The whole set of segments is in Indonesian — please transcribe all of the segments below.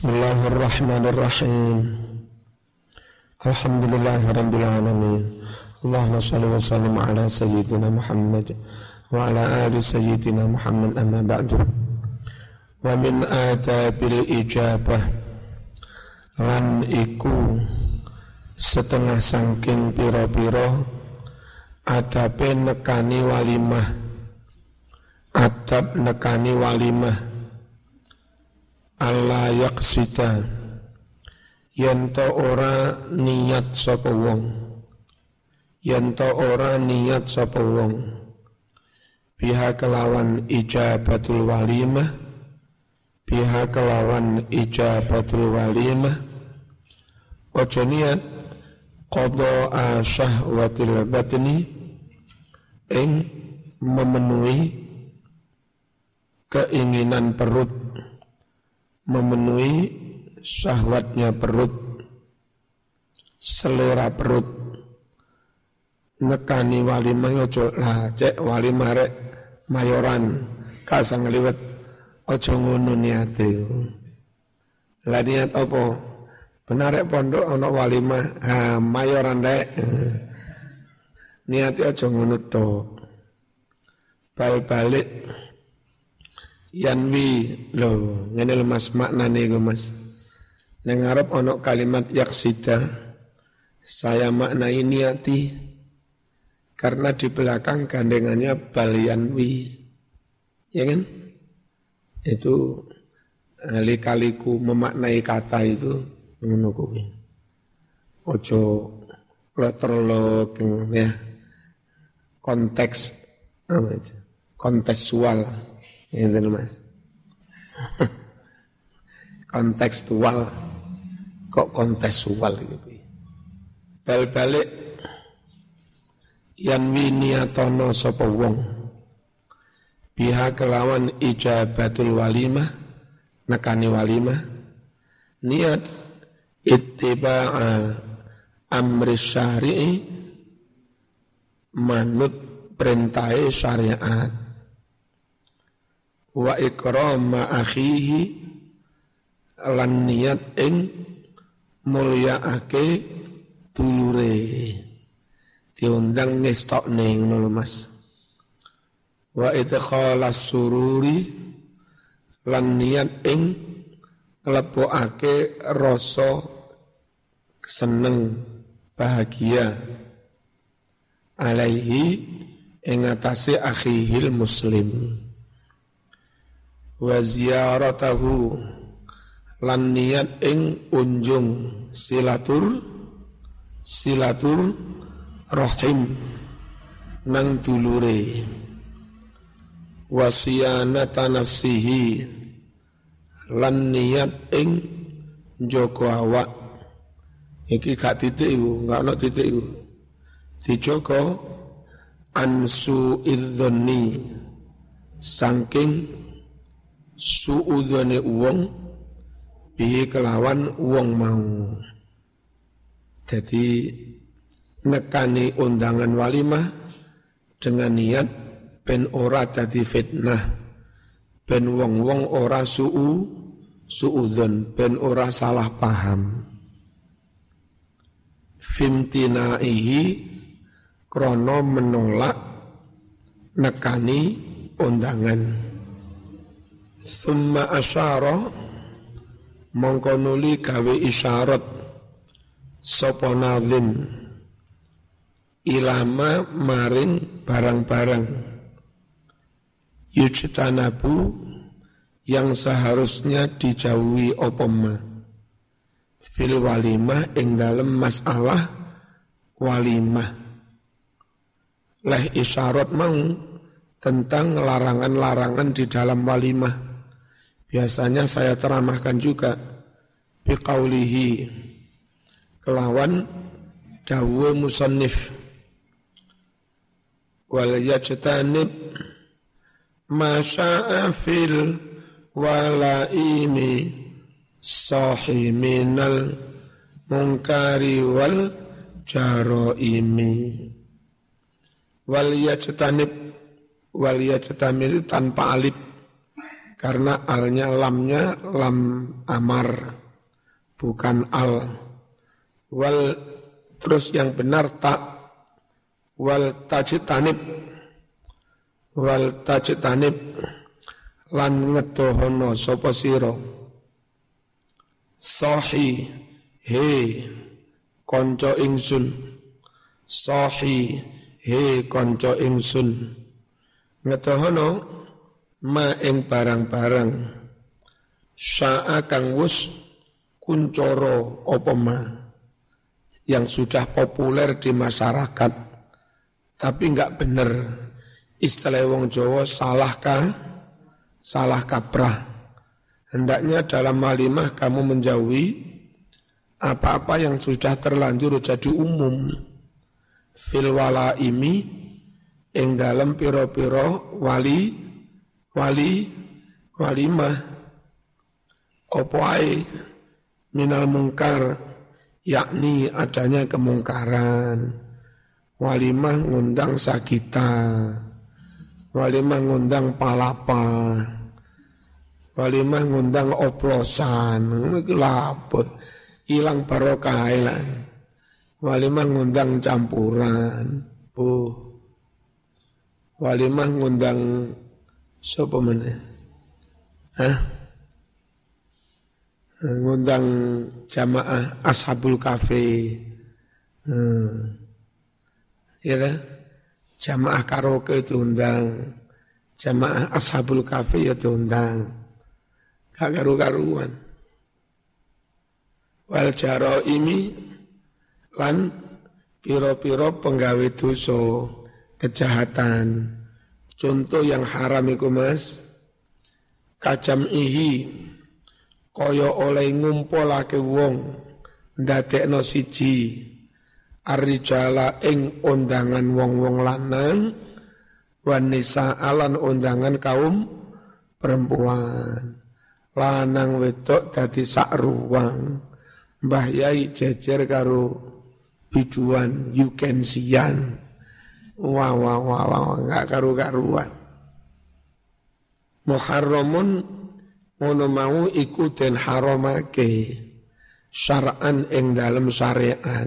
بسم الله الرحمن الرحيم الحمد لله رب العالمين اللهم صل وسلم على سيدنا محمد وعلى آل سيدنا محمد أما بعد ومن آداب الإجابة lan iku setengah sangking piro-piro adabe nekani walimah adab nekani walimah Allah yaksita yen to ora niat sapa wong. Yen to ora niat sapa wong. Biha kelawan ijabatul walimah. Biha kelawan ijabatul walimah. Ojo niat qada syahwatil batni. Ing memenuhi keinginan perut memenuhi syahwatnya perut, selera perut, nekani walimah ojo lah cek walimah rek mayoran kasang liwet ojo ngono niate. Lah niat apa? Benar rek pondok ana walimah ha mayoran rek. Niate ojo ngono to bal balik yanwi lo ngene lho Mas maknane iku Mas. Neng Arab ono kalimat yaksida saya maknai niati karena di belakang gandengannya balianwi ya kan? Itu kali-kaliku memaknai kata itu ngono kuwi ojo letterlock ya. Konteks kontekstual itu mas. Kontekstual. Kok kontekstual gitu. Bal balik yan winiatono sapa wong biha kelawan ijabatul walimah nekani walimah niat ittiba'a amri syari'i manut perintahe syariat wa ikrama akhihi lan niat ing mulyaake dulure. Diundang ngestokne ngono Mas. Wa idkhalas sururi lan niat ing nglebokake rasa seneng bahagia. Alaihi ing atase akhihil muslim wa ziyaratahu lan niat ing unjung silatur silatur rahim nang dulure. Wasiyanata nafsihi lan niat ing joko awak. Iki gak titik iku gak ono titik iku. Dijogo ansu idzoni saking suudone uang bihi kelawan uang mau. Jadi nekani undangan walimah dengan niat ben ora dadi fitnah. Ben wong-wong ora suu suudon ben ora salah paham. Fimtinaihi krono menolak nekani undangan Summa asyara mongko nuli gawe isyarat sapa nazim ilama maring barang-barang. Yujtanabu yang seharusnya dijauhi opoma fil walimah ing dalem masalah walimah. Leh isyarat mau tentang larangan-larangan di dalam walimah Biasanya saya ceramahkan juga biqaulihi kelawan dawu musannif. Wal yajtanib ma sya'a fil walaimi sahi minal munkari wal jaroimi. Wal yajtanib wal yajtanib tanpa alif karena alnya lamnya lam amar bukan al. Wal terus yang benar tak. Wal tajitanib. Wal tajitanib. Lan ngetohono sapa sira? Sahi he konco ingsun. Sahi he konco ingsun. Ngetohono ma ing barang-barang. Sa'a kang wus kuncoro apa ma? Yang sudah populer di masyarakat. Tapi enggak benar istilah wong Jawa salahkah? Salah kaprah. Hendaknya dalam malimah kamu menjauhi apa-apa yang sudah terlanjur jadi umum. Fil walaimi ing dalam piro-piro wali wali walimah opo minal mungkar yakni adanya kemungkaran. Walimah ngundang sakita walimah ngundang palapa walimah ngundang oplosan laput hilang barokah ilang walimah ngundang campuran bu. Walimah ngundang Siapa mana? Hah? Ngundang jamaah Ashabul Kafe. Hmm. Ya kan? Jamaah karaoke itu undang. Jamaah Ashabul Kafe ya undang. Gak karu-karuan. Wal jaro ini lan piro-piro penggawe dosa kejahatan Contoh yang haram iku Mas, kacam ihi. Kaya oleh ngumpulake wong ndadekno siji. Arrijala ing undangan wong-wong lanang wanisa alan undangan kaum perempuan. Lanang wedok dadi sak ruang. Mbah Yai jejer karo biduan you can sian Wah, wah, wah, wah, enggak karu-karuan. Muharramun ngono mau iku den haramake syar'an ing dalam syariat.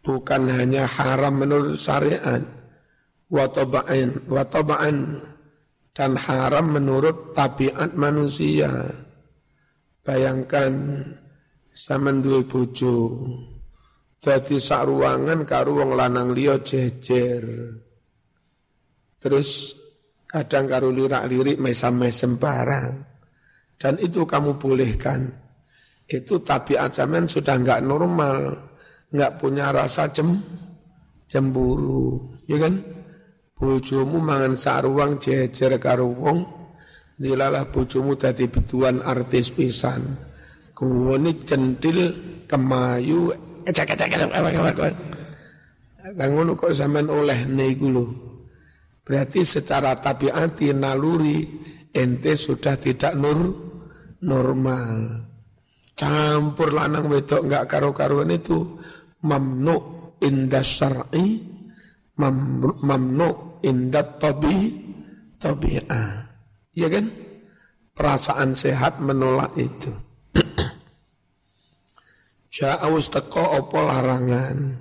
Bukan hanya haram menurut syariat, wa taba'an, wa taba'an dan haram menurut tabiat manusia. Bayangkan sama dua bojo jadi sak ruangan karo wong lanang liya jejer. Terus kadang karo lirak-lirik mesam-mesem barang. Dan itu kamu bolehkan. Itu tabiat zaman sudah enggak normal. Enggak punya rasa cem, cemburu. Ya kan? Bojomu mangan sak ruang jejer karo wong. Dilalah bojomu dadi betuan artis pisan. Kuwone centil kemayu ecek ecek ecek lah ngono kok zaman oleh niku lho. Berarti secara tabiati naluri ente sudah tidak nur normal. Campur lanang wedok enggak karo-karuan itu mamnu inda syar'i mamnu inda tabi tabi'ah. Ya kan? Perasaan sehat menolak itu. Ja'awus teko opo larangan.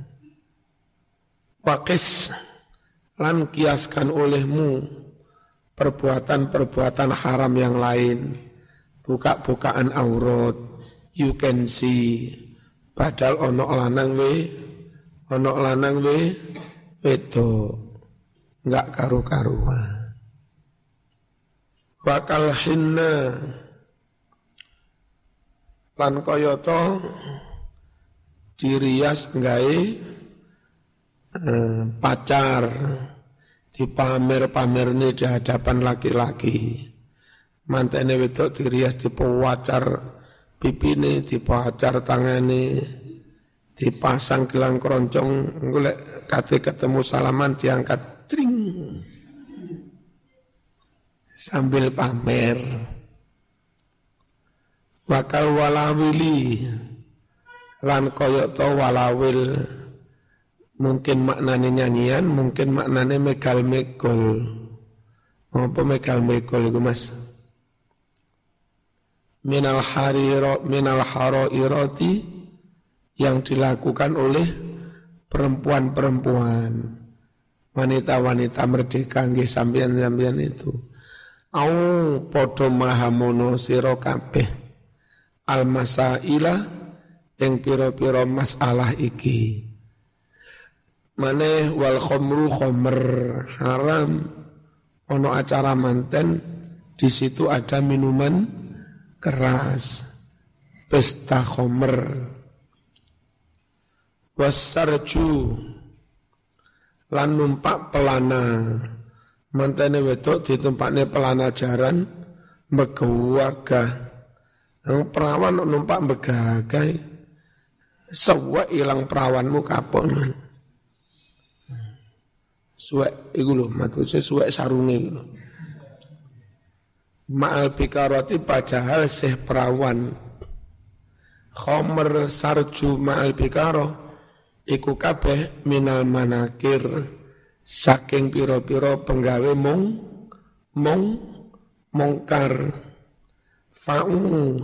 Wakis lan kiaskan olehmu perbuatan-perbuatan haram yang lain. Buka-bukaan aurat, you can see. Padahal onok lanang we, onok lanang we, wedo. Enggak karu-karuan. Bakal hinna lan koyoto dirias gawe eh, pacar dipamer-pamer ini di hadapan laki-laki. Mantene wedok dirias dipawacar pipine, dipawacar tangane, dipasang gelang keroncong, golek kate ketemu salaman diangkat tring. Sambil pamer. Wakal walawili lan koyok to walawil. Mungkin maknane nyanyian mungkin maknane megal megol apa megal megol itu mas? Minal hariro minal haroirati yang dilakukan oleh perempuan-perempuan. Wanita-wanita merdeka nggih sampeyan-sampeyan itu. Au padha mahamono sira kabeh. Al masaila ing pira-pira masalah iki. Maneh wal khamru khamr haram. Ono acara manten di situ ada minuman keras. Pesta khamr wasarju. Lan numpak pelana. Mantene wedok ditumpakne pelana jaran megawaga yang perawan numpak megagai Sewa ilang perawanmu kapok. Suwek iku lho, maksudnya suwek sarunge iku. Ma'al bikaroti padahal seh perawan. Khomer sarju ma'al bikaro iku kabeh minal manakir saking piro-piro penggawe mong mong mongkar fa'u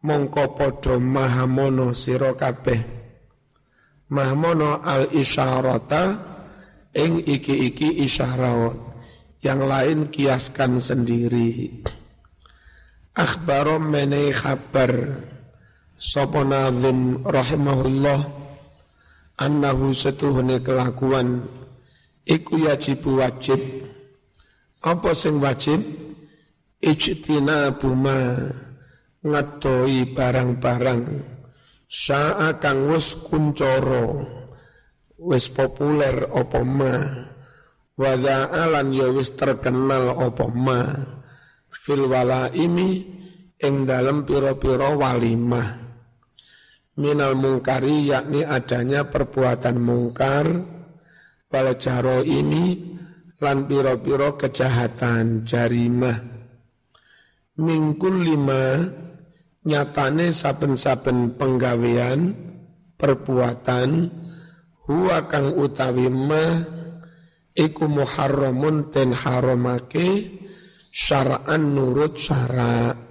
mongko padha mahamono sira kabeh. Mahamono al isyarata ing iki-iki isyarat yang lain kiaskan sendiri. Akhbaro mene khabar. Sapa nazim rahimahullah? Annahu setuhune kelakuan. Iku yajib wajib. Apa sing wajib? Ijtina buma ngadoi barang-barang. Saa kang wis kuncoro wis populer apa ma? Wa alan ya wis terkenal apa ma? Fil walaimi ing dalem pira-pira walimah. Minal mungkari yakni adanya perbuatan mungkar wal jaro ini lan pira-pira kejahatan jarimah. Mingkul lima nyatane saben-saben penggawean perbuatan huwa kang utawi ma iku muharramun ten haramake syara'an nurut syara'